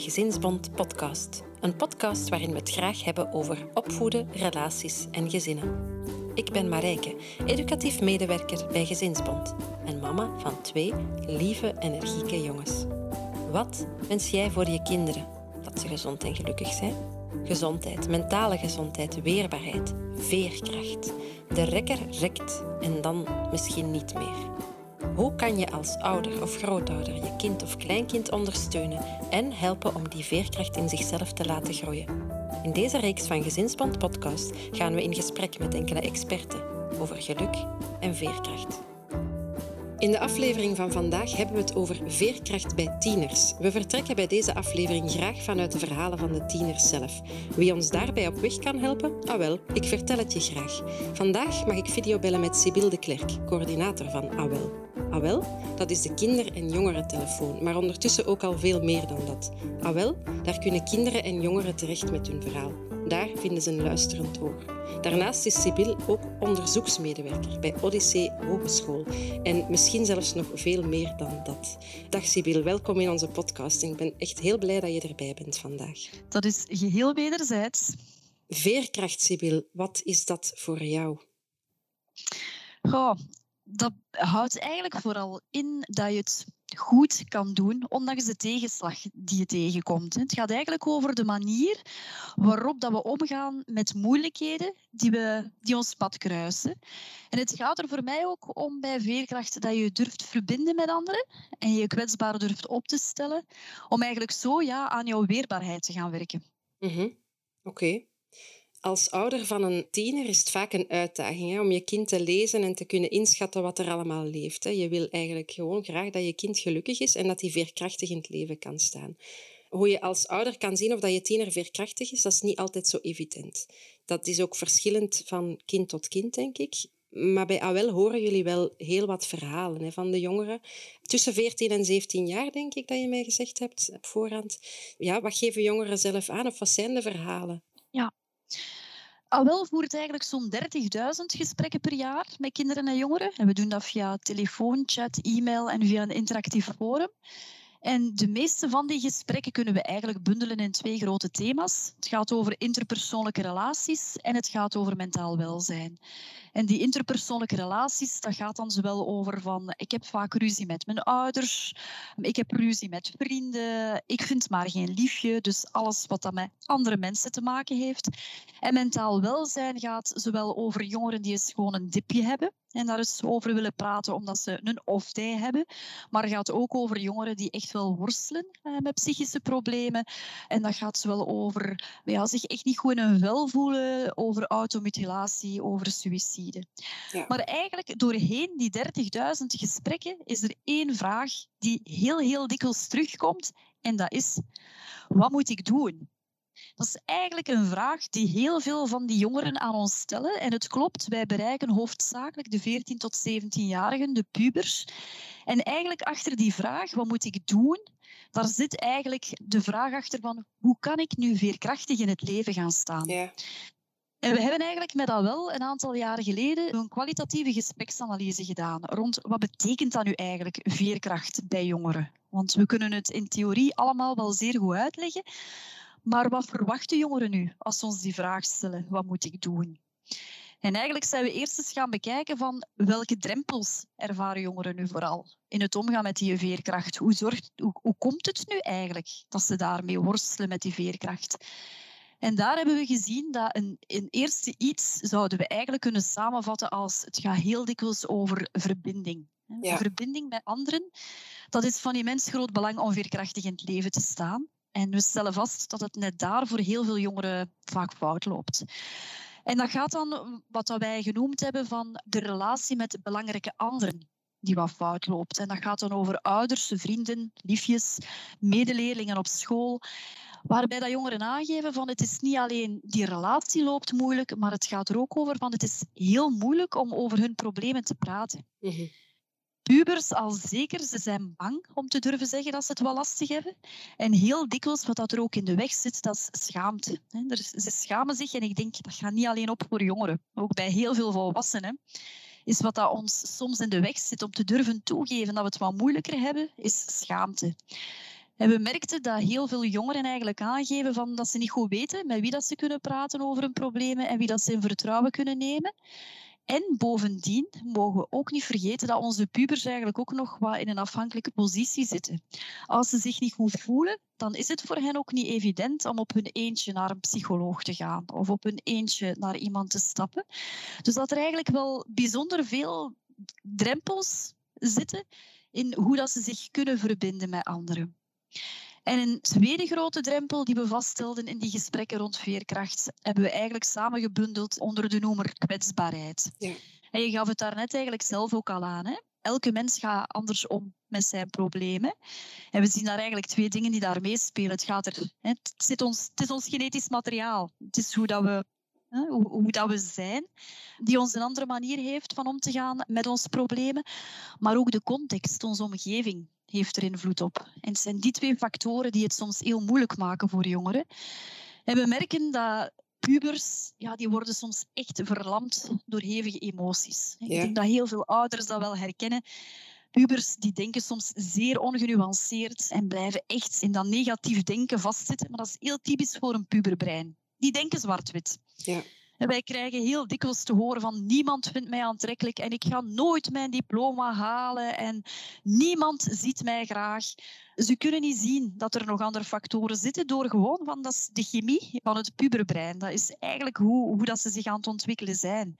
Gezinsbond Podcast. Een podcast waarin we het graag hebben over opvoeden, relaties en gezinnen. Ik ben Marijke, educatief medewerker bij Gezinsbond en mama van twee lieve, energieke jongens. Wat wens jij voor je kinderen? Dat ze gezond en gelukkig zijn? Gezondheid, mentale gezondheid, weerbaarheid, veerkracht. De rekker rekt en dan misschien niet meer. Hoe kan je als ouder of grootouder je kind of kleinkind ondersteunen en helpen om die veerkracht in zichzelf te laten groeien? In deze reeks van Gezinsband podcast gaan we in gesprek met enkele experten over geluk en veerkracht. In de aflevering van vandaag hebben we het over veerkracht bij tieners. We vertrekken bij deze aflevering graag vanuit de verhalen van de tieners zelf. Wie ons daarbij op weg kan helpen? Ah wel, ik vertel het je graag. Vandaag mag ik videobellen met Sibyl de Klerk, coördinator van AWEL. Ah wel, dat is de kinder- en jongerentelefoon, maar ondertussen ook al veel meer dan dat. Ah wel, daar kunnen kinderen en jongeren terecht met hun verhaal. Daar vinden ze een luisterend oor. Daarnaast is Sibyl ook onderzoeksmedewerker bij Odyssee Hogeschool. En misschien zelfs nog veel meer dan dat. Dag Sibyl, welkom in onze podcast. Ik ben echt heel blij dat je erbij bent vandaag. Dat is geheel wederzijds. Veerkracht, Sibyl, wat is dat voor jou? Goh, dat houdt eigenlijk vooral in dat je het goed kan doen, ondanks de tegenslag die je tegenkomt. Het gaat eigenlijk over de manier waarop dat we omgaan met moeilijkheden die, we, die ons pad kruisen. En het gaat er voor mij ook om bij veerkracht dat je durft verbinden met anderen en je kwetsbaar durft op te stellen, om eigenlijk zo ja, aan jouw weerbaarheid te gaan werken. Mm Oké. Als ouder van een tiener is het vaak een uitdaging hè, om je kind te lezen en te kunnen inschatten wat er allemaal leeft. Hè. Je wil eigenlijk gewoon graag dat je kind gelukkig is en dat hij veerkrachtig in het leven kan staan. Hoe je als ouder kan zien of dat je tiener veerkrachtig is, dat is niet altijd zo evident. Dat is ook verschillend van kind tot kind, denk ik. Maar bij AWEL horen jullie wel heel wat verhalen hè, van de jongeren. Tussen 14 en 17 jaar, denk ik, dat je mij gezegd hebt op voorhand. Ja, wat geven jongeren zelf aan of wat zijn de verhalen? Ja, AWEL voert eigenlijk zo'n 30.000 gesprekken per jaar met kinderen en jongeren. En we doen dat via telefoon, chat, e-mail en via een interactief forum. En de meeste van die gesprekken kunnen we eigenlijk bundelen in twee grote thema's. Het gaat over interpersoonlijke relaties en het gaat over mentaal welzijn. En die interpersoonlijke relaties, dat gaat dan zowel over van ik heb vaak ruzie met mijn ouders, ik heb ruzie met vrienden, ik vind maar geen liefje, dus alles wat dat met andere mensen te maken heeft. En mentaal welzijn gaat zowel over jongeren die eens gewoon een dipje hebben, en daar eens over willen praten omdat ze een off-day hebben. Maar het gaat ook over jongeren die echt wel worstelen eh, met psychische problemen. En dat gaat zowel over ja, zich echt niet goed in hun vel voelen, over automutilatie, over suïcide. Ja. Maar eigenlijk doorheen die 30.000 gesprekken is er één vraag die heel, heel dikwijls terugkomt. En dat is, wat moet ik doen? Dat is eigenlijk een vraag die heel veel van die jongeren aan ons stellen. En het klopt, wij bereiken hoofdzakelijk de 14 tot 17-jarigen, de pubers. En eigenlijk achter die vraag, wat moet ik doen, daar zit eigenlijk de vraag achter van hoe kan ik nu veerkrachtig in het leven gaan staan? Ja. En we hebben eigenlijk met dat wel een aantal jaren geleden een kwalitatieve gespreksanalyse gedaan rond wat betekent dat nu eigenlijk veerkracht bij jongeren? Want we kunnen het in theorie allemaal wel zeer goed uitleggen, maar wat verwachten jongeren nu als ze ons die vraag stellen? Wat moet ik doen? En eigenlijk zijn we eerst eens gaan bekijken van welke drempels ervaren jongeren nu vooral in het omgaan met die veerkracht. Hoe, zorgt, hoe komt het nu eigenlijk dat ze daarmee worstelen met die veerkracht? En daar hebben we gezien dat een, een eerste iets zouden we eigenlijk kunnen samenvatten als het gaat heel dikwijls over verbinding. Ja. Verbinding met anderen, dat is van immens groot belang om veerkrachtig in het leven te staan. En we stellen vast dat het net daar voor heel veel jongeren vaak fout loopt. En dat gaat dan wat wij genoemd hebben van de relatie met belangrijke anderen die wat fout loopt. En dat gaat dan over ouders, vrienden, liefjes, medeleerlingen op school. Waarbij dat jongeren aangeven van het is niet alleen die relatie loopt moeilijk, maar het gaat er ook over van het is heel moeilijk om over hun problemen te praten. Mm Pubers al zeker, ze zijn bang om te durven zeggen dat ze het wel lastig hebben. En heel dikwijls wat dat er ook in de weg zit, dat is schaamte. Ze schamen zich en ik denk, dat gaat niet alleen op voor jongeren. Ook bij heel veel volwassenen is wat dat ons soms in de weg zit om te durven toegeven dat we het wat moeilijker hebben, is schaamte. En we merkten dat heel veel jongeren eigenlijk aangeven van dat ze niet goed weten met wie dat ze kunnen praten over hun problemen en wie dat ze in vertrouwen kunnen nemen. En bovendien mogen we ook niet vergeten dat onze pubers eigenlijk ook nog wat in een afhankelijke positie zitten. Als ze zich niet goed voelen, dan is het voor hen ook niet evident om op hun eentje naar een psycholoog te gaan of op hun eentje naar iemand te stappen. Dus dat er eigenlijk wel bijzonder veel drempels zitten in hoe dat ze zich kunnen verbinden met anderen. En een tweede grote drempel die we vaststelden in die gesprekken rond veerkracht, hebben we eigenlijk samengebundeld onder de noemer kwetsbaarheid. Ja. En je gaf het daarnet eigenlijk zelf ook al aan. Hè? Elke mens gaat anders om met zijn problemen. En we zien daar eigenlijk twee dingen die daar meespelen. Het, gaat er, hè, het, zit ons, het is ons genetisch materiaal. Het is hoe dat we hoe, hoe, dat we zijn, die ons een andere manier heeft van om te gaan met onze problemen, maar ook de context, onze omgeving heeft er invloed op. En het zijn die twee factoren die het soms heel moeilijk maken voor jongeren. En we merken dat pubers, ja, die worden soms echt verlamd door hevige emoties. Ik denk dat heel veel ouders dat wel herkennen. Pubers die denken soms zeer ongenuanceerd en blijven echt in dat negatief denken vastzitten. Maar dat is heel typisch voor een puberbrein. Die denken zwart-wit. Ja. Wij krijgen heel dikwijls te horen van niemand vindt mij aantrekkelijk en ik ga nooit mijn diploma halen en niemand ziet mij graag. Ze kunnen niet zien dat er nog andere factoren zitten door gewoon van dat is de chemie van het puberbrein. Dat is eigenlijk hoe, hoe dat ze zich aan het ontwikkelen zijn.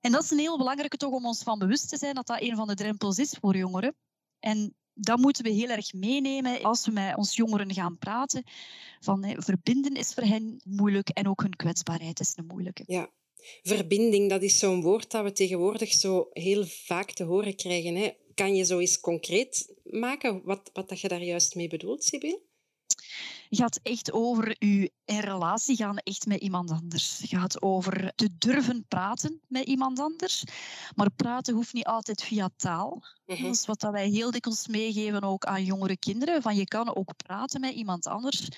En dat is een heel belangrijke toch om ons van bewust te zijn dat dat een van de drempels is voor jongeren. En dat moeten we heel erg meenemen als we met ons jongeren gaan praten. Van, hè, verbinden is voor hen moeilijk en ook hun kwetsbaarheid is een moeilijke. Ja, verbinding, dat is zo'n woord dat we tegenwoordig zo heel vaak te horen krijgen. Hè. Kan je zo eens concreet maken wat, wat dat je daar juist mee bedoelt, Sibyl? Gaat echt over je relatie gaan echt met iemand anders. Het gaat over te durven praten met iemand anders. Maar praten hoeft niet altijd via taal. Mhm. Dat is wat wij heel dikwijls meegeven ook aan jongere kinderen. Van je kan ook praten met iemand anders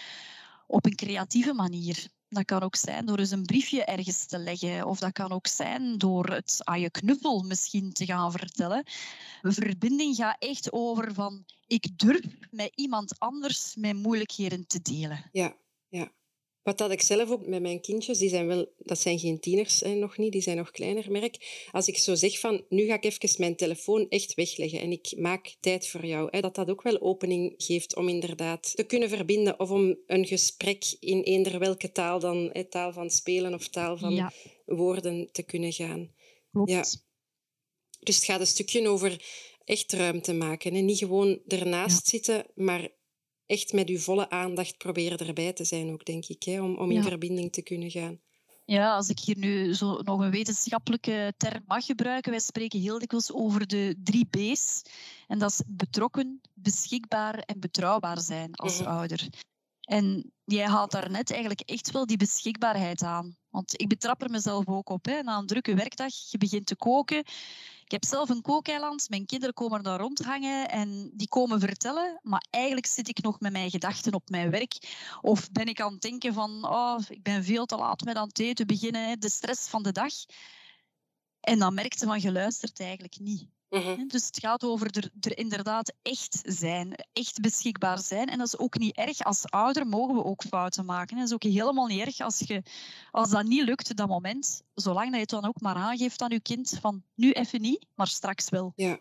op een creatieve manier. Dat kan ook zijn door eens een briefje ergens te leggen. Of dat kan ook zijn door het aan je knuffel misschien te gaan vertellen. Verbinding gaat echt over van ik durf met iemand anders mijn moeilijkheden te delen. Ja, ja. Wat dat ik zelf ook met mijn kindjes, die zijn wel, dat zijn geen tieners hè, nog niet, die zijn nog kleiner, merk. Als ik zo zeg van, nu ga ik even mijn telefoon echt wegleggen en ik maak tijd voor jou, hè, dat dat ook wel opening geeft om inderdaad te kunnen verbinden of om een gesprek in eender welke taal dan, hè, taal van spelen of taal van woorden te kunnen gaan. Klopt. Ja. Dus het gaat een stukje over echt ruimte maken. En niet gewoon ernaast zitten, maar echt met uw volle aandacht proberen erbij te zijn ook, denk ik, hè, om, om in verbinding te kunnen gaan. Ja, als ik hier nu zo nog een wetenschappelijke term mag gebruiken, wij spreken heel dikwijls over de drie B's. En dat is betrokken, beschikbaar en betrouwbaar zijn als mhm. ouder. En jij haalt daar net eigenlijk echt wel die beschikbaarheid aan. Want ik betrap er mezelf ook op. Hè. Na een drukke werkdag, je begint te koken, ik heb zelf een kookeiland. Mijn kinderen komen daar rondhangen en die komen vertellen. Maar eigenlijk zit ik nog met mijn gedachten op mijn werk. Of ben ik aan het denken van, oh, ik ben veel te laat met aan het eten beginnen. De stress van de dag. En dan merkte van, je luistert eigenlijk niet. Mhm. Dus het gaat over er, er, inderdaad echt zijn, echt beschikbaar zijn. En dat is ook niet erg. Als ouder mogen we ook fouten maken. Dat is ook helemaal niet erg als, je, als dat niet lukt, dat moment. Zolang dat je het dan ook maar aangeeft aan je kind van nu even niet, maar straks wel. Ja.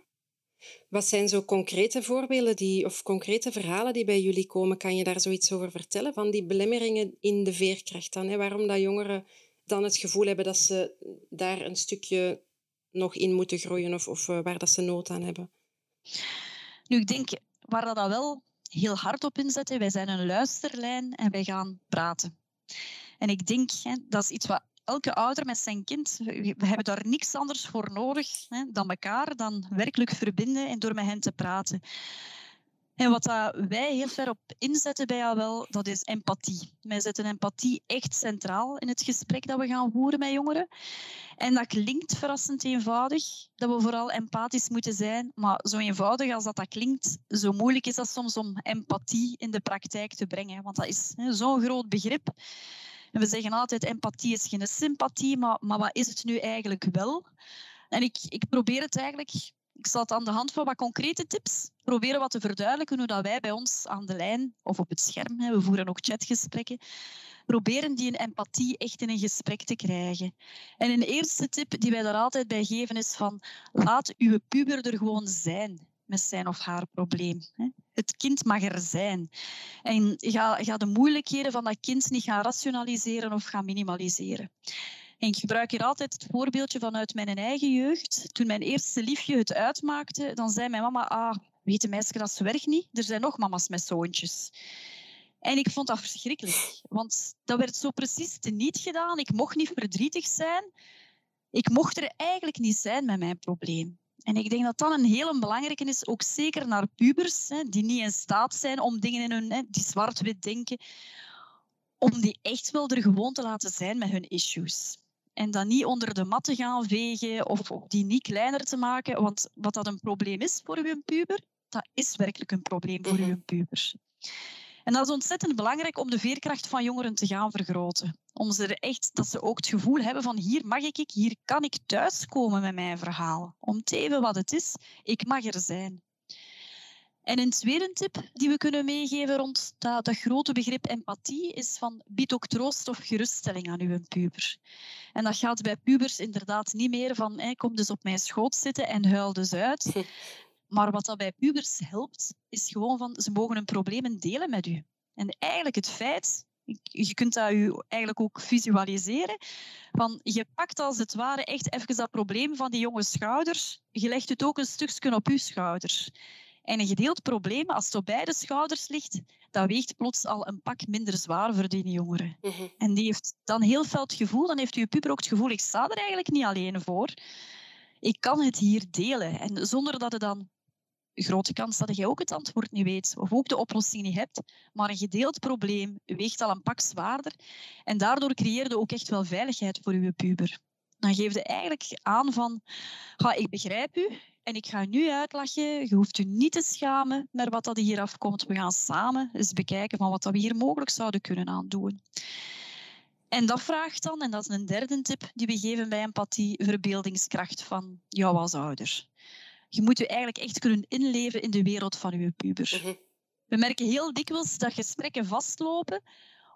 Wat zijn zo concrete voorbeelden die, of concrete verhalen die bij jullie komen? Kan je daar zoiets over vertellen? Van die belemmeringen in de veerkracht dan? Hè? Waarom dat jongeren dan het gevoel hebben dat ze daar een stukje nog in moeten groeien of, of eh, waar dat ze nood aan hebben? Nu, ik denk waar dat wel heel hard op inzetten, wij zijn een luisterlijn en wij gaan praten. En ik denk, hè, dat is iets wat elke ouder met zijn kind, we hebben daar niks anders voor nodig hè, dan elkaar, dan werkelijk verbinden en door met hen te praten. En wat wij heel ver op inzetten bij jou wel, dat is empathie. Wij zetten empathie echt centraal in het gesprek dat we gaan voeren met jongeren. En dat klinkt verrassend eenvoudig, dat we vooral empathisch moeten zijn. Maar zo eenvoudig als dat, dat klinkt, zo moeilijk is dat soms om empathie in de praktijk te brengen. Want dat is zo'n groot begrip. En we zeggen altijd, empathie is geen sympathie, maar, maar wat is het nu eigenlijk wel? En ik, ik probeer het eigenlijk ik zal het aan de hand van wat concrete tips proberen wat te verduidelijken hoe dat wij bij ons aan de lijn of op het scherm, hè, we voeren ook chatgesprekken, proberen die een empathie echt in een gesprek te krijgen. En een eerste tip die wij daar altijd bij geven is van laat uw puber er gewoon zijn met zijn of haar probleem. Het kind mag er zijn. En ga, ga de moeilijkheden van dat kind niet gaan rationaliseren of gaan minimaliseren. En ik gebruik hier altijd het voorbeeldje vanuit mijn eigen jeugd. Toen mijn eerste liefje het uitmaakte, dan zei mijn mama, ah, weet de meisje dat ze werkt niet? Er zijn nog mama's met zoontjes. En ik vond dat verschrikkelijk, want dat werd zo precies niet gedaan. Ik mocht niet verdrietig zijn. Ik mocht er eigenlijk niet zijn met mijn probleem. En ik denk dat dat een heel belangrijke is, ook zeker naar pubers, hè, die niet in staat zijn om dingen in hun, hè, die zwart-wit denken, om die echt wel er gewoon te laten zijn met hun issues. En dat niet onder de mat te gaan vegen of die niet kleiner te maken. Want wat dat een probleem is voor uw puber, dat is werkelijk een probleem voor mm uw puber. En dat is ontzettend belangrijk om de veerkracht van jongeren te gaan vergroten. Om ze er echt, dat ze ook het gevoel hebben van hier mag ik, hier kan ik thuiskomen met mijn verhaal. Om te even wat het is, ik mag er zijn. En een tweede tip die we kunnen meegeven rond dat, dat grote begrip empathie is van bied ook troost of geruststelling aan uw puber. En dat gaat bij pubers inderdaad niet meer van hey, kom dus op mijn schoot zitten en huil dus uit. Maar wat dat bij pubers helpt, is gewoon van ze mogen hun problemen delen met u. En eigenlijk het feit, je kunt dat u eigenlijk ook visualiseren, van je pakt als het ware echt even dat probleem van die jonge schouders, je legt het ook een stukje op uw schouders. En een gedeeld probleem, als het op beide schouders ligt, dat weegt plots al een pak minder zwaar voor die jongeren. Mhm. En die heeft dan heel veel het gevoel, dan heeft uw puber ook het gevoel, ik sta er eigenlijk niet alleen voor. Ik kan het hier delen. En zonder dat het dan grote kans dat jij ook het antwoord niet weet of ook de oplossing niet hebt. Maar een gedeeld probleem weegt al een pak zwaarder. En daardoor creëerde ook echt wel veiligheid voor uw puber. Dan geef je eigenlijk aan van, ga, ik begrijp u en ik ga u nu uitlachen. Je hoeft u niet te schamen naar wat dat hier afkomt. We gaan samen eens bekijken van wat we hier mogelijk zouden kunnen aandoen. En dat vraagt dan, en dat is een derde tip die we geven bij empathie, verbeeldingskracht van jou als ouder. Je moet je eigenlijk echt kunnen inleven in de wereld van je puber. Mhm. We merken heel dikwijls dat gesprekken vastlopen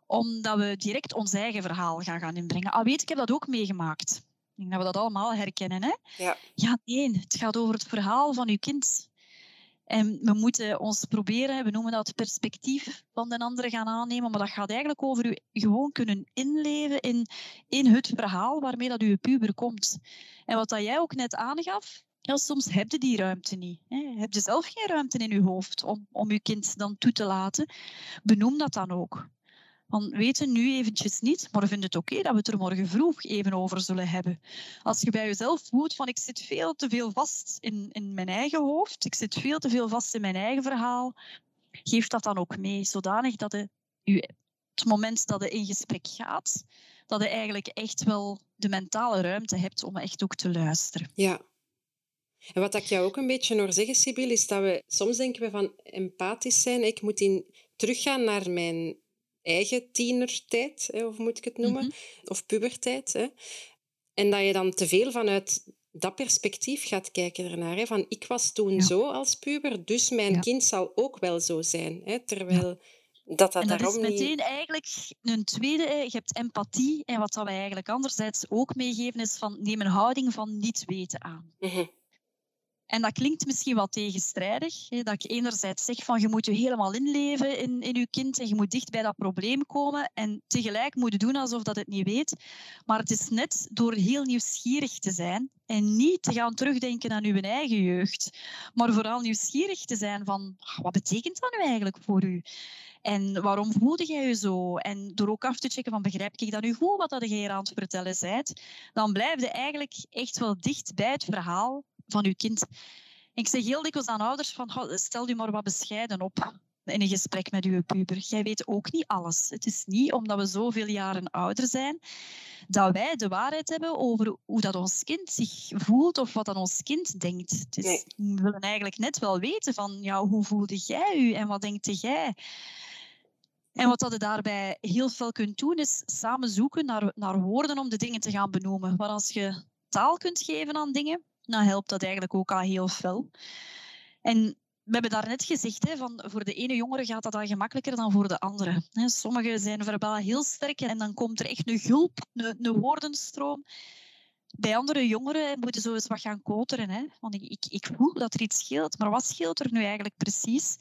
omdat we direct ons eigen verhaal gaan, gaan inbrengen. Ah, weet, ik heb dat ook meegemaakt. Ik denk dat we dat allemaal herkennen. Hè? Ja. ja, nee, het gaat over het verhaal van uw kind. En we moeten ons proberen, we noemen dat het perspectief van de andere gaan aannemen, maar dat gaat eigenlijk over u gewoon kunnen inleven in, in het verhaal waarmee dat uw puber komt. En wat dat jij ook net aangaf, ja, soms heb je die ruimte niet. Hè. Heb je zelf geen ruimte in je hoofd om, om je kind dan toe te laten? Benoem dat dan ook. Want weten nu eventjes niet, maar vind het oké dat we het er morgen vroeg even over zullen hebben. Als je bij jezelf voelt van ik zit veel te veel vast in, in mijn eigen hoofd, ik zit veel te veel vast in mijn eigen verhaal, geef dat dan ook mee, zodanig dat het moment dat je in gesprek gaat, dat je eigenlijk echt wel de mentale ruimte hebt om echt ook te luisteren. Ja, en wat ik jou ook een beetje hoor zeggen, Sibyl, is dat we soms denken we van empathisch zijn. Ik moet in, teruggaan naar mijn eigen tienertijd, hè, of moet ik het noemen, mhm. of pubertijd. Hè. En dat je dan te veel vanuit dat perspectief gaat kijken ernaar. Hè, van ik was toen zo als puber, dus mijn kind zal ook wel zo zijn. Hè, terwijl dat dat, en dat daarom is meteen eigenlijk een tweede. Je hebt empathie. En wat wij eigenlijk anderzijds ook meegeven is van neem een houding van niet weten aan. Mm en dat klinkt misschien wat tegenstrijdig. Hè, dat ik enerzijds zeg van je moet je helemaal inleven in, in je kind en je moet dicht bij dat probleem komen. En tegelijk moet je doen alsof dat het niet weet. Maar het is net door heel nieuwsgierig te zijn en niet te gaan terugdenken aan uw eigen jeugd. Maar vooral nieuwsgierig te zijn van ah, wat betekent dat nu eigenlijk voor u? En waarom voelde jij je zo? En door ook af te checken van begrijp ik dat nu goed wat dat je hier aan het vertellen bent, dan blijf je eigenlijk echt wel dicht bij het verhaal van uw kind. ik zeg heel dikwijls aan ouders van, stel je maar wat bescheiden op in een gesprek met uw puber. Jij weet ook niet alles. Het is niet omdat we zoveel jaren ouder zijn dat wij de waarheid hebben over hoe dat ons kind zich voelt of wat dat ons kind denkt. Is, We willen eigenlijk net wel weten van ja, hoe voelde jij u en wat denkte jij? En wat dat je daarbij heel veel kunt doen, is samen zoeken naar, naar woorden om de dingen te gaan benoemen. Maar als je taal kunt geven aan dingen, dan helpt dat eigenlijk ook al heel veel. En we hebben daarnet gezegd, hè, van voor de ene jongere gaat dat al gemakkelijker dan voor de andere. Sommigen zijn verbaal heel sterk en dan komt er echt een gulp, een, een woordenstroom. Bij andere jongeren moeten zo eens wat gaan koteren. Hè? Want ik, ik, ik voel dat er iets scheelt. Maar wat scheelt er nu eigenlijk precies?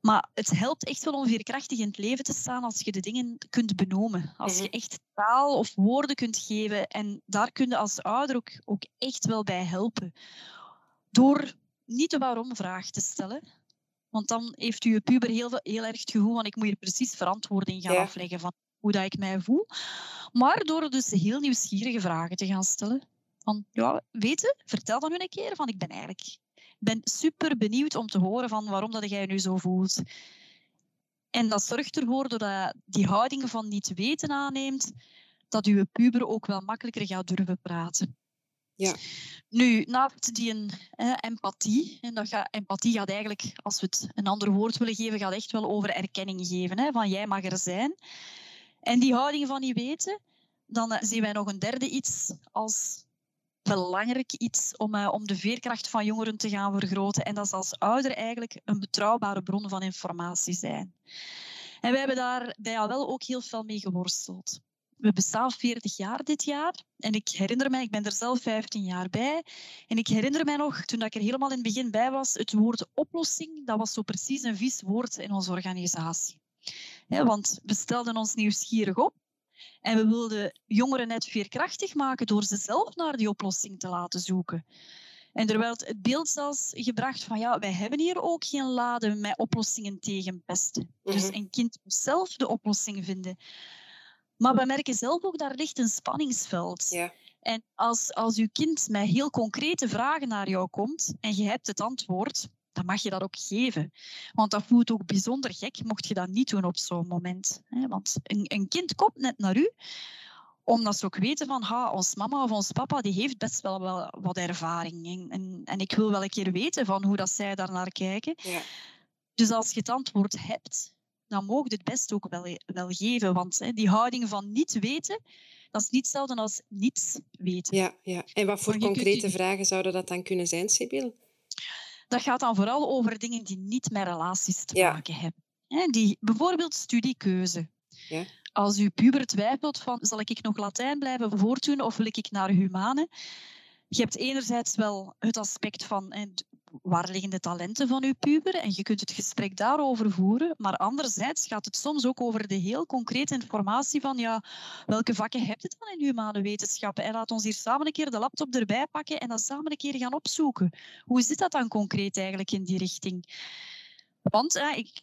Maar het helpt echt wel om veerkrachtig in het leven te staan als je de dingen kunt benoemen. Als je mhm. echt taal of woorden kunt geven. En daar kun je als ouder ook, ook echt wel bij helpen. Door niet de waarom-vraag te stellen. Want dan heeft je puber heel, heel erg het gevoel van ik moet hier precies verantwoording gaan afleggen van hoe dat ik mij voel. Maar door dus heel nieuwsgierige vragen te gaan stellen. Van, ja, weten, vertel dan nu een keer van ik ben eigenlijk ben super benieuwd om te horen van waarom dat jij je nu zo voelt. En dat zorgt ervoor, doordat die houding van niet weten aanneemt, dat uw puber ook wel makkelijker gaat durven praten. Ja. Nu, naast die een, empathie, en dat gaat, empathie gaat eigenlijk, als we het een ander woord willen geven, gaat echt wel over erkenning geven, hè, van jij mag er zijn. En die houding van niet weten, dan eh, zien wij nog een derde iets als belangrijk iets om, uh, om de veerkracht van jongeren te gaan vergroten. En dat is als ouder eigenlijk een betrouwbare bron van informatie zijn. En wij hebben daar bij wel ook heel veel mee geworsteld. We bestaan 40 jaar dit jaar. En ik herinner mij, ik ben er zelf 15 jaar bij. En ik herinner mij nog, toen ik er helemaal in het begin bij was, het woord oplossing, dat was zo precies een vies woord in onze organisatie. want we stelden ons nieuwsgierig op. En we wilden jongeren net veerkrachtig maken door ze zelf naar die oplossing te laten zoeken. En er werd het beeld zelfs gebracht van ja, wij hebben hier ook geen lade met oplossingen tegen pesten. Dus mhm. een kind moet zelf de oplossing vinden. Maar we merken zelf ook, daar ligt een spanningsveld. Ja. En als, als uw kind met heel concrete vragen naar jou komt en je hebt het antwoord, dan mag je dat ook geven. Want dat voelt ook bijzonder gek, mocht je dat niet doen op zo'n moment. Want een, een kind komt net naar u, omdat ze ook weten van, ha, ons mama of ons papa, die heeft best wel, wel wat ervaring. En, en, en, ik wil wel een keer weten van hoe dat zij daar naar kijken. Ja. Dus als je het antwoord hebt, dan mogen het best ook wel, wel geven. Want hè, die houding van niet weten, dat is niet hetzelfde als niets weten. Ja, ja. En wat voor concrete vragen zouden dat dan kunnen zijn, Sibyl? Dat gaat dan vooral over dingen die niet met relaties te maken hebben. Die, bijvoorbeeld studiekeuze. Ja. Als uw puber twijfelt van zal ik nog Latijn blijven voortdoen of wil ik naar humane? Je hebt enerzijds wel het aspect van waar liggen de talenten van uw puber en je kunt het gesprek daarover voeren. Maar anderzijds gaat het soms ook over de heel concrete informatie van ja, welke vakken heb je dan in humane wetenschappen? En laat ons hier samen een keer de laptop erbij pakken en dat samen een keer gaan opzoeken. Hoe zit dat dan concreet eigenlijk in die richting? Want ja, ik,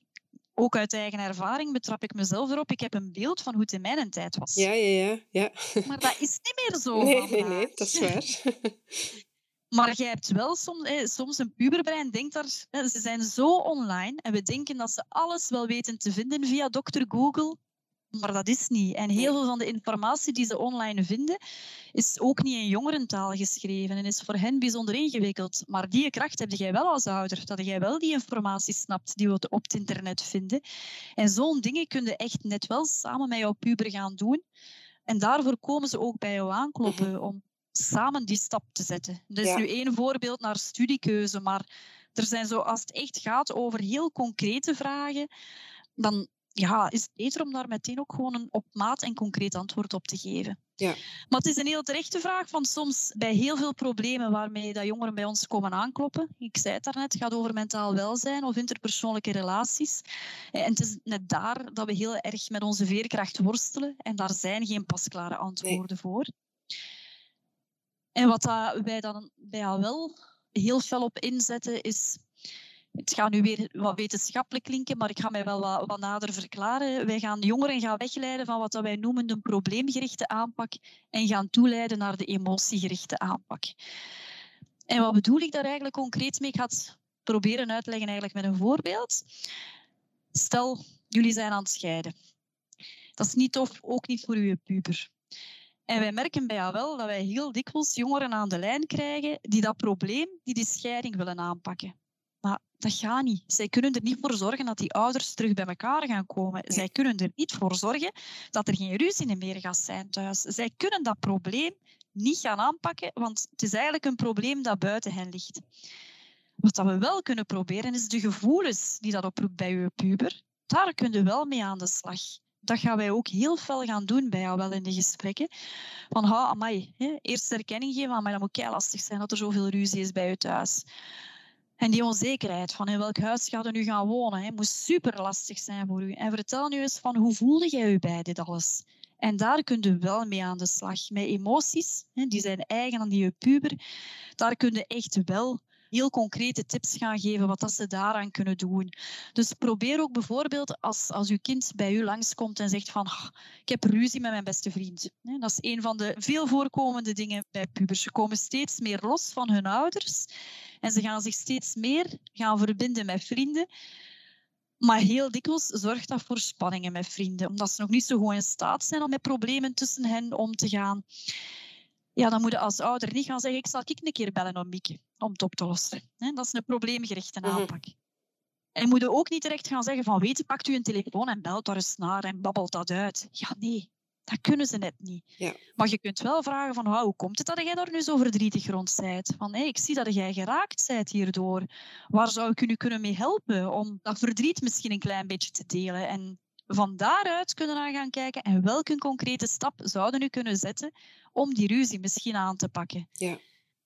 ook uit eigen ervaring betrap ik mezelf erop. Ik heb een beeld van hoe het in mijn tijd was. Ja, ja, ja. ja. Maar dat is niet meer zo. Nee, nee, nee, dat is waar. Maar jij hebt wel soms, soms een puberbrein denkt daar, ze zijn zo online en we denken dat ze alles wel weten te vinden via dokter Google. Maar dat is niet. En heel veel van de informatie die ze online vinden, is ook niet in jongerentaal geschreven en is voor hen bijzonder ingewikkeld. Maar die kracht heb jij wel als ouder, dat jij wel die informatie snapt die we op het internet vinden. En zo'n dingen kun je echt net wel samen met jouw puber gaan doen. En daarvoor komen ze ook bij jou aankloppen om samen die stap te zetten. Dat is nu één voorbeeld naar studiekeuze, maar er zijn zo, als het echt gaat over heel concrete vragen, dan ja, is het beter om daar meteen ook gewoon een op maat en concreet antwoord op te geven. Ja. Maar het is een heel terechte vraag, van soms bij heel veel problemen waarmee dat jongeren bij ons komen aankloppen, ik zei het daarnet, het gaat over mentaal welzijn of interpersoonlijke relaties. En het is net daar dat we heel erg met onze veerkracht worstelen en daar zijn geen pasklare antwoorden voor. En wat wij dan bij wel heel fel op inzetten is het gaat nu weer wat wetenschappelijk klinken, maar ik ga mij wel wat, wat nader verklaren. Wij gaan jongeren gaan wegleiden van wat wij noemen de probleemgerichte aanpak en gaan toeleiden naar de emotiegerichte aanpak. En wat bedoel ik daar eigenlijk concreet mee? Ik ga het proberen uit te leggen eigenlijk met een voorbeeld. Stel, jullie zijn aan het scheiden. Dat is niet tof, ook niet voor uw puber. En wij merken bij jou wel dat wij heel dikwijls jongeren aan de lijn krijgen die dat probleem, die die scheiding willen aanpakken. Maar dat gaat niet. Zij kunnen er niet voor zorgen dat die ouders terug bij elkaar gaan komen. Zij kunnen er niet voor zorgen dat er geen ruzie meer gaat zijn thuis. Zij kunnen dat probleem niet gaan aanpakken, want het is eigenlijk een probleem dat buiten hen ligt. Wat dat we wel kunnen proberen, is de gevoelens die dat oproept bij je puber. Daar kunnen we wel mee aan de slag. Dat gaan wij ook heel veel gaan doen bij jou wel in de gesprekken. Van, ha, amai, hè, eerst erkenning geven, maar dat moet kei lastig zijn dat er zoveel ruzie is bij je thuis. En die onzekerheid van in welk huis gaat u nu gaan wonen, hè, moet super lastig zijn voor u. En vertel nu eens van hoe voelde jij u bij dit alles? En daar kun je wel mee aan de slag. Met emoties, hè, die zijn eigen aan die puber. Daar kun je echt wel heel concrete tips gaan geven wat dat ze daaraan kunnen doen. Dus probeer ook bijvoorbeeld als, als uw kind bij u langskomt en zegt van ik heb ruzie met mijn beste vriend. Dat is een van de veel voorkomende dingen bij pubers. Ze komen steeds meer los van hun ouders en ze gaan zich steeds meer gaan verbinden met vrienden. Maar heel dikwijls zorgt dat voor spanningen met vrienden, omdat ze nog niet zo goed in staat zijn om met problemen tussen hen om te gaan. Ja, dan moet je als ouder niet gaan zeggen, ik zal ik een keer bellen om Mieke, om het op te lossen. Dat is een probleemgerichte mhm. aanpak. En moet je ook niet direct gaan zeggen van, weet je, pakt u een telefoon en belt daar eens naar en babbelt dat uit. Ja, nee, dat kunnen ze net niet. Ja. Maar je kunt wel vragen van, hoe komt het dat jij daar nu zo verdrietig rond bent? Van, ik zie dat jij geraakt bent hierdoor. Waar zou ik u nu kunnen mee helpen om dat verdriet misschien een klein beetje te delen? En van daaruit kunnen we gaan kijken en welke concrete stap zouden we kunnen zetten om die ruzie misschien aan te pakken. Ja.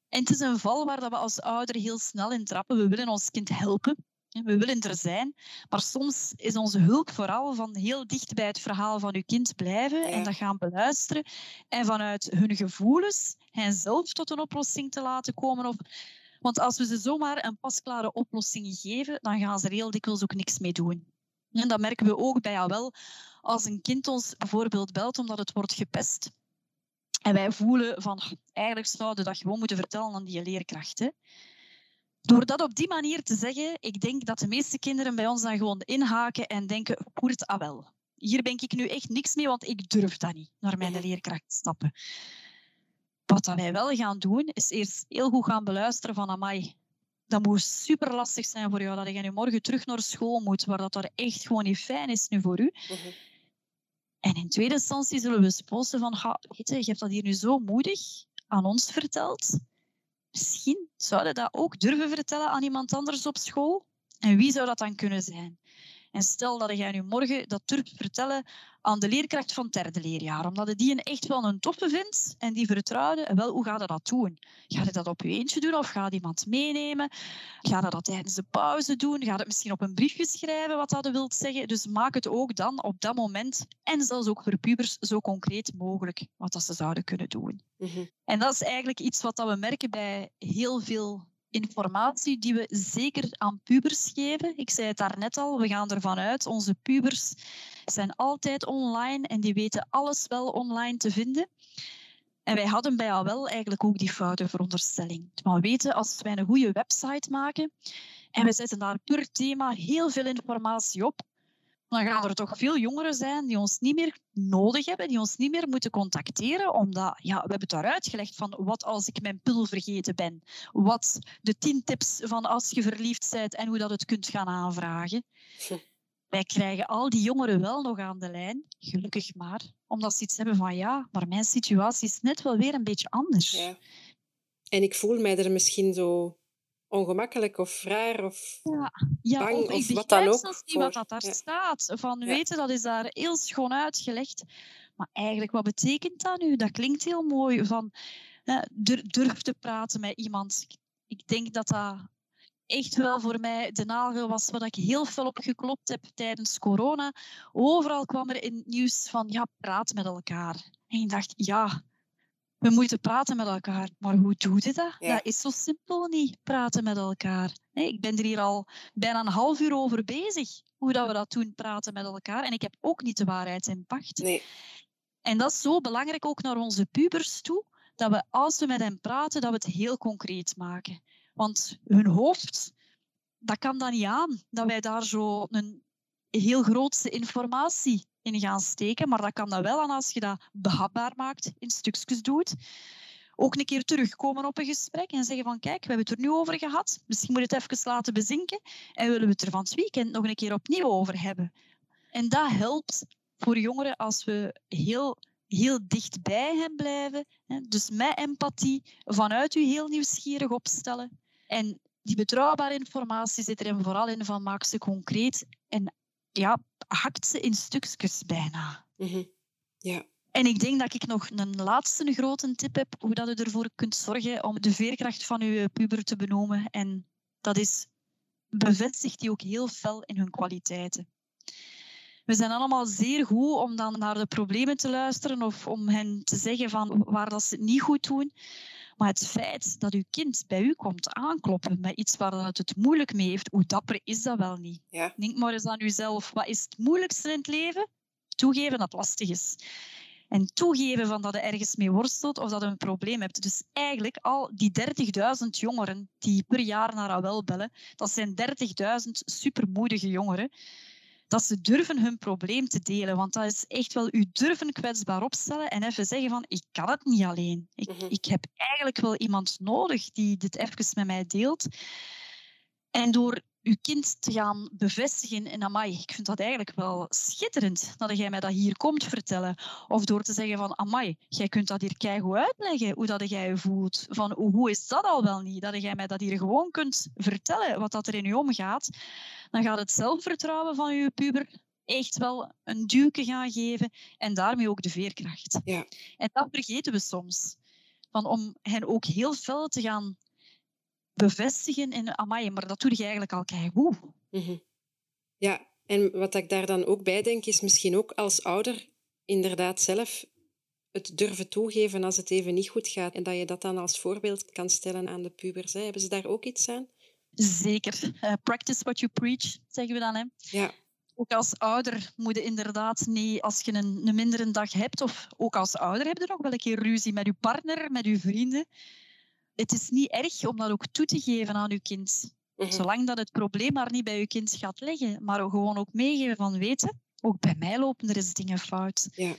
En het is een val waar we als ouder heel snel in trappen. We willen ons kind helpen. We willen er zijn, maar soms is onze hulp vooral van heel dicht bij het verhaal van uw kind blijven en dat gaan beluisteren en vanuit hun gevoelens hen zelf tot een oplossing te laten komen. Of, want als we ze zomaar een pasklare oplossing geven, dan gaan ze er heel dikwijls ook niks mee doen. En dat merken we ook bij jou wel. Als een kind ons bijvoorbeeld belt omdat het wordt gepest, en wij voelen van, eigenlijk zouden we dat gewoon moeten vertellen aan die leerkrachten. Door dat op die manier te zeggen, ik denk dat de meeste kinderen bij ons dan gewoon inhaken en denken, Koert, ah wel, hier ben ik nu echt niks mee, want ik durf dat niet, naar mijn leerkracht stappen. Wat wij wel gaan doen, is eerst heel goed gaan beluisteren van, amai, dat moet super lastig zijn voor jou, dat je nu morgen terug naar school moet, waar dat er echt gewoon niet fijn is nu voor u. Mhm. En in tweede instantie zullen we sposen van, weet je, je hebt dat hier nu zo moedig aan ons verteld. Misschien zouden dat ook durven vertellen aan iemand anders op school. En wie zou dat dan kunnen zijn? En stel dat jij nu morgen dat durft vertellen aan de leerkracht van het derde leerjaar, omdat je die een echt wel een toffe vindt en die vertrouwde, wel, hoe ga je dat doen? Ga je dat op je eentje doen of gaat iemand meenemen? Ga je dat tijdens de pauze doen? Ga je het misschien op een briefje schrijven wat dat wilt zeggen? Dus maak het ook dan op dat moment en zelfs ook voor pubers zo concreet mogelijk wat dat ze zouden kunnen doen. Mhm. En dat is eigenlijk iets wat we merken bij heel veel informatie die we zeker aan pubers geven. Ik zei het daarnet al, we gaan ervan uit, onze pubers zijn altijd online en die weten alles wel online te vinden. En wij hadden bij al wel eigenlijk ook die foute veronderstelling. Maar we weten, als wij een goede website maken en we zetten daar per thema heel veel informatie op, dan gaan er toch veel jongeren zijn die ons niet meer nodig hebben, die ons niet meer moeten contacteren, omdat ja, we hebben het daar uitgelegd van wat als ik mijn pil vergeten ben, wat de tien tips van als je verliefd bent en hoe dat het kunt gaan aanvragen. Wij krijgen al die jongeren wel nog aan de lijn, gelukkig maar, omdat ze iets hebben van ja, maar mijn situatie is net wel weer een beetje anders. Ja. En ik voel mij er misschien zo ongemakkelijk of raar of ja, ja, bang of, wat dan ook. zelfs niet wat dat daar staat. Van weten, dat is daar heel schoon uitgelegd. Maar eigenlijk, wat betekent dat nu? Dat klinkt heel mooi. Van durf te praten met iemand. Ik denk dat dat echt wel voor mij de nagel was wat ik heel veel op geklopt heb tijdens corona. Overal kwam er in het nieuws van ja, praat met elkaar. En ik dacht, ja, we moeten praten met elkaar. Maar hoe doe je dat? Dat is zo simpel niet, praten met elkaar. Nee, ik ben er hier al bijna een half uur over bezig, hoe dat we dat doen, praten met elkaar. En ik heb ook niet de waarheid in pacht. Nee. En dat is zo belangrijk ook naar onze pubers toe, dat we als we met hen praten, dat we het heel concreet maken. Want hun hoofd, dat kan dan niet aan, dat wij daar zo een heel grootste informatie in gaan steken. Maar dat kan dan wel aan als je dat behapbaar maakt, in stukjes doet. Ook een keer terugkomen op een gesprek en zeggen van kijk, we hebben het er nu over gehad. Misschien moet je het even laten bezinken en willen we het er van het weekend nog een keer opnieuw over hebben. En dat helpt voor jongeren als we heel heel dicht bij hen blijven. Dus met empathie, vanuit u heel nieuwsgierig opstellen. En die betrouwbare informatie zit er vooral in van maak ze concreet en ja, hakt ze in stukjes bijna. Mhm. Ja. En ik denk dat ik nog een laatste grote tip heb hoe dat u ervoor kunt zorgen om de veerkracht van uw puber te benoemen. En dat is bevestigt die ook heel fel in hun kwaliteiten. We zijn allemaal zeer goed om dan naar de problemen te luisteren of om hen te zeggen van waar dat ze het niet goed doen. Maar het feit dat uw kind bij u komt aankloppen met iets waar het het moeilijk mee heeft, hoe dapper is dat wel niet? Ja. Denk maar eens aan uzelf. Wat is het moeilijkste in het leven? Toegeven dat het lastig is. En toegeven van dat je ergens mee worstelt of dat je een probleem hebt. Dus eigenlijk al die 30.000 jongeren die per jaar naar AWEL bellen, dat zijn 30.000 supermoedige jongeren dat ze durven hun probleem te delen. Want dat is echt wel u durven kwetsbaar opstellen en even zeggen van ik kan het niet alleen. Ik, Mhm. ik heb eigenlijk wel iemand nodig die dit even met mij deelt. En door uw kind te gaan bevestigen in amai, ik vind dat eigenlijk wel schitterend dat jij mij dat hier komt vertellen. Of door te zeggen van amai, jij kunt dat hier keigoed uitleggen, hoe dat jij je voelt. Van hoe is dat al wel niet? Dat jij mij dat hier gewoon kunt vertellen, wat dat er in je omgaat. Dan gaat het zelfvertrouwen van je puber echt wel een duwke gaan geven en daarmee ook de veerkracht. Ja. En dat vergeten we soms. Van om hen ook heel fel te gaan bevestigen in amai, maar dat doe je eigenlijk al keigoed. Mhm. Ja, en wat ik daar dan ook bij denk, is misschien ook als ouder inderdaad zelf het durven toegeven als het even niet goed gaat. En dat je dat dan als voorbeeld kan stellen aan de pubers. Hè. Hebben ze daar ook iets aan? Zeker. Eh, practice what you preach, zeggen we dan. Hè. Ja. Ook als ouder moet je inderdaad niet, als je een, een mindere dag hebt, of ook als ouder heb je nog wel een keer ruzie met je partner, met je vrienden. Het is niet erg om dat ook toe te geven aan je kind. Mhm. Zolang dat het probleem maar niet bij je kind gaat liggen, maar gewoon ook meegeven van weten, ook bij mij lopen er eens dingen fout. Ja.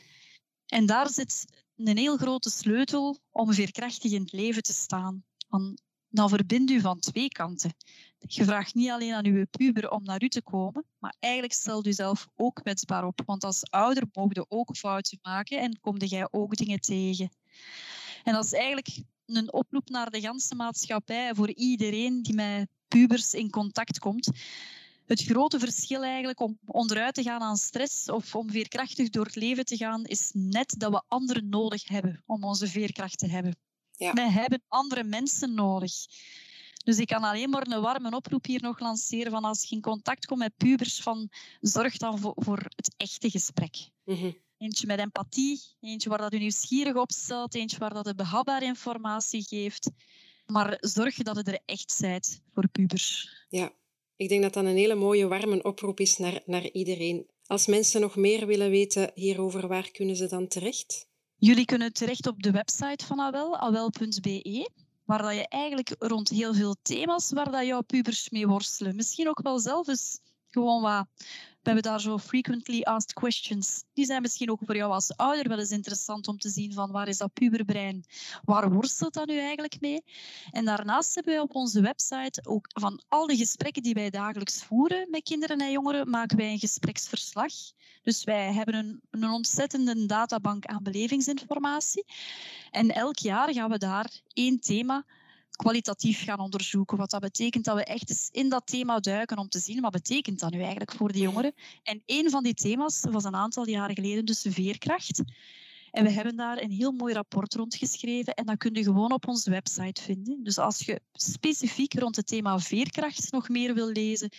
En daar zit een heel grote sleutel om veerkrachtig in het leven te staan. Want dan verbindt u van twee kanten. Je vraagt niet alleen aan uw puber om naar u te komen, maar eigenlijk stelt u zelf ook kwetsbaar op. Want als ouder mogen ook fouten maken en kom jij ook dingen tegen. En dat is eigenlijk een oproep naar de ganse maatschappij voor iedereen die met pubers in contact komt. Het grote verschil eigenlijk om onderuit te gaan aan stress of om veerkrachtig door het leven te gaan, is net dat we anderen nodig hebben om onze veerkracht te hebben. Ja. Wij hebben andere mensen nodig. Dus ik kan alleen maar een warme oproep hier nog lanceren van als je in contact komt met pubers, van zorg dan voor, voor het echte gesprek. Mhm. Eentje met empathie, eentje waar dat u nieuwsgierig op stelt, eentje waar dat u behapbare informatie geeft. Maar zorg dat het er echt bent voor pubers. Ja, ik denk dat dat een hele mooie warme oproep is naar, naar iedereen. Als mensen nog meer willen weten hierover, waar kunnen ze dan terecht? Jullie kunnen terecht op de website van AWEL, awel.be, waar dat je eigenlijk rond heel veel thema's waar dat jouw pubers mee worstelen. Misschien ook wel zelf eens gewoon wat... We hebben daar zo frequently asked questions. Die zijn misschien ook voor jou als ouder wel eens interessant om te zien van waar is dat puberbrein? Waar worstelt dat nu eigenlijk mee? En daarnaast hebben wij op onze website ook van al de gesprekken die wij dagelijks voeren met kinderen en jongeren, maken wij een gespreksverslag. Dus wij hebben een, een ontzettende databank aan belevingsinformatie. En elk jaar gaan we daar één thema kwalitatief gaan onderzoeken. Wat dat betekent dat we echt eens in dat thema duiken om te zien wat betekent dat nu eigenlijk voor de jongeren. En een van die thema's was een aantal jaren geleden dus veerkracht. En we hebben daar een heel mooi rapport rond geschreven en dat kun je gewoon op onze website vinden. Dus als je specifiek rond het thema veerkracht nog meer wil lezen,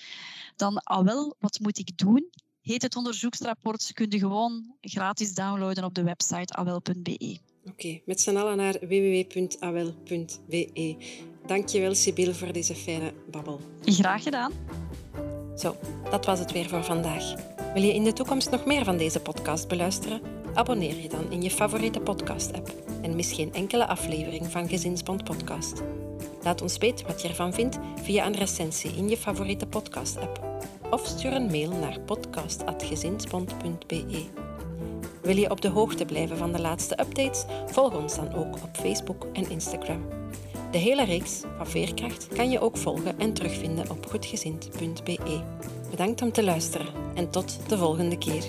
dan al wel, wat moet ik doen? Heet het onderzoeksrapport, kun je gewoon gratis downloaden op de website awel.be. Oké, met z'n allen naar www.awel.be. Dankjewel, Sibyl, voor deze fijne babbel. Graag gedaan. Zo, dat was het weer voor vandaag. Wil je in de toekomst nog meer van deze podcast beluisteren? Abonneer je dan in je favoriete podcast-app en mis geen enkele aflevering van Gezinsbond Podcast. Laat ons weten wat je ervan vindt via een recensie in je favoriete podcast-app of stuur een mail naar podcast.gezinsbond.be. Wil je op de hoogte blijven van de laatste updates? Volg ons dan ook op Facebook en Instagram. De hele reeks van Veerkracht kan je ook volgen en terugvinden op goedgezind.be. Bedankt om te luisteren en tot de volgende keer.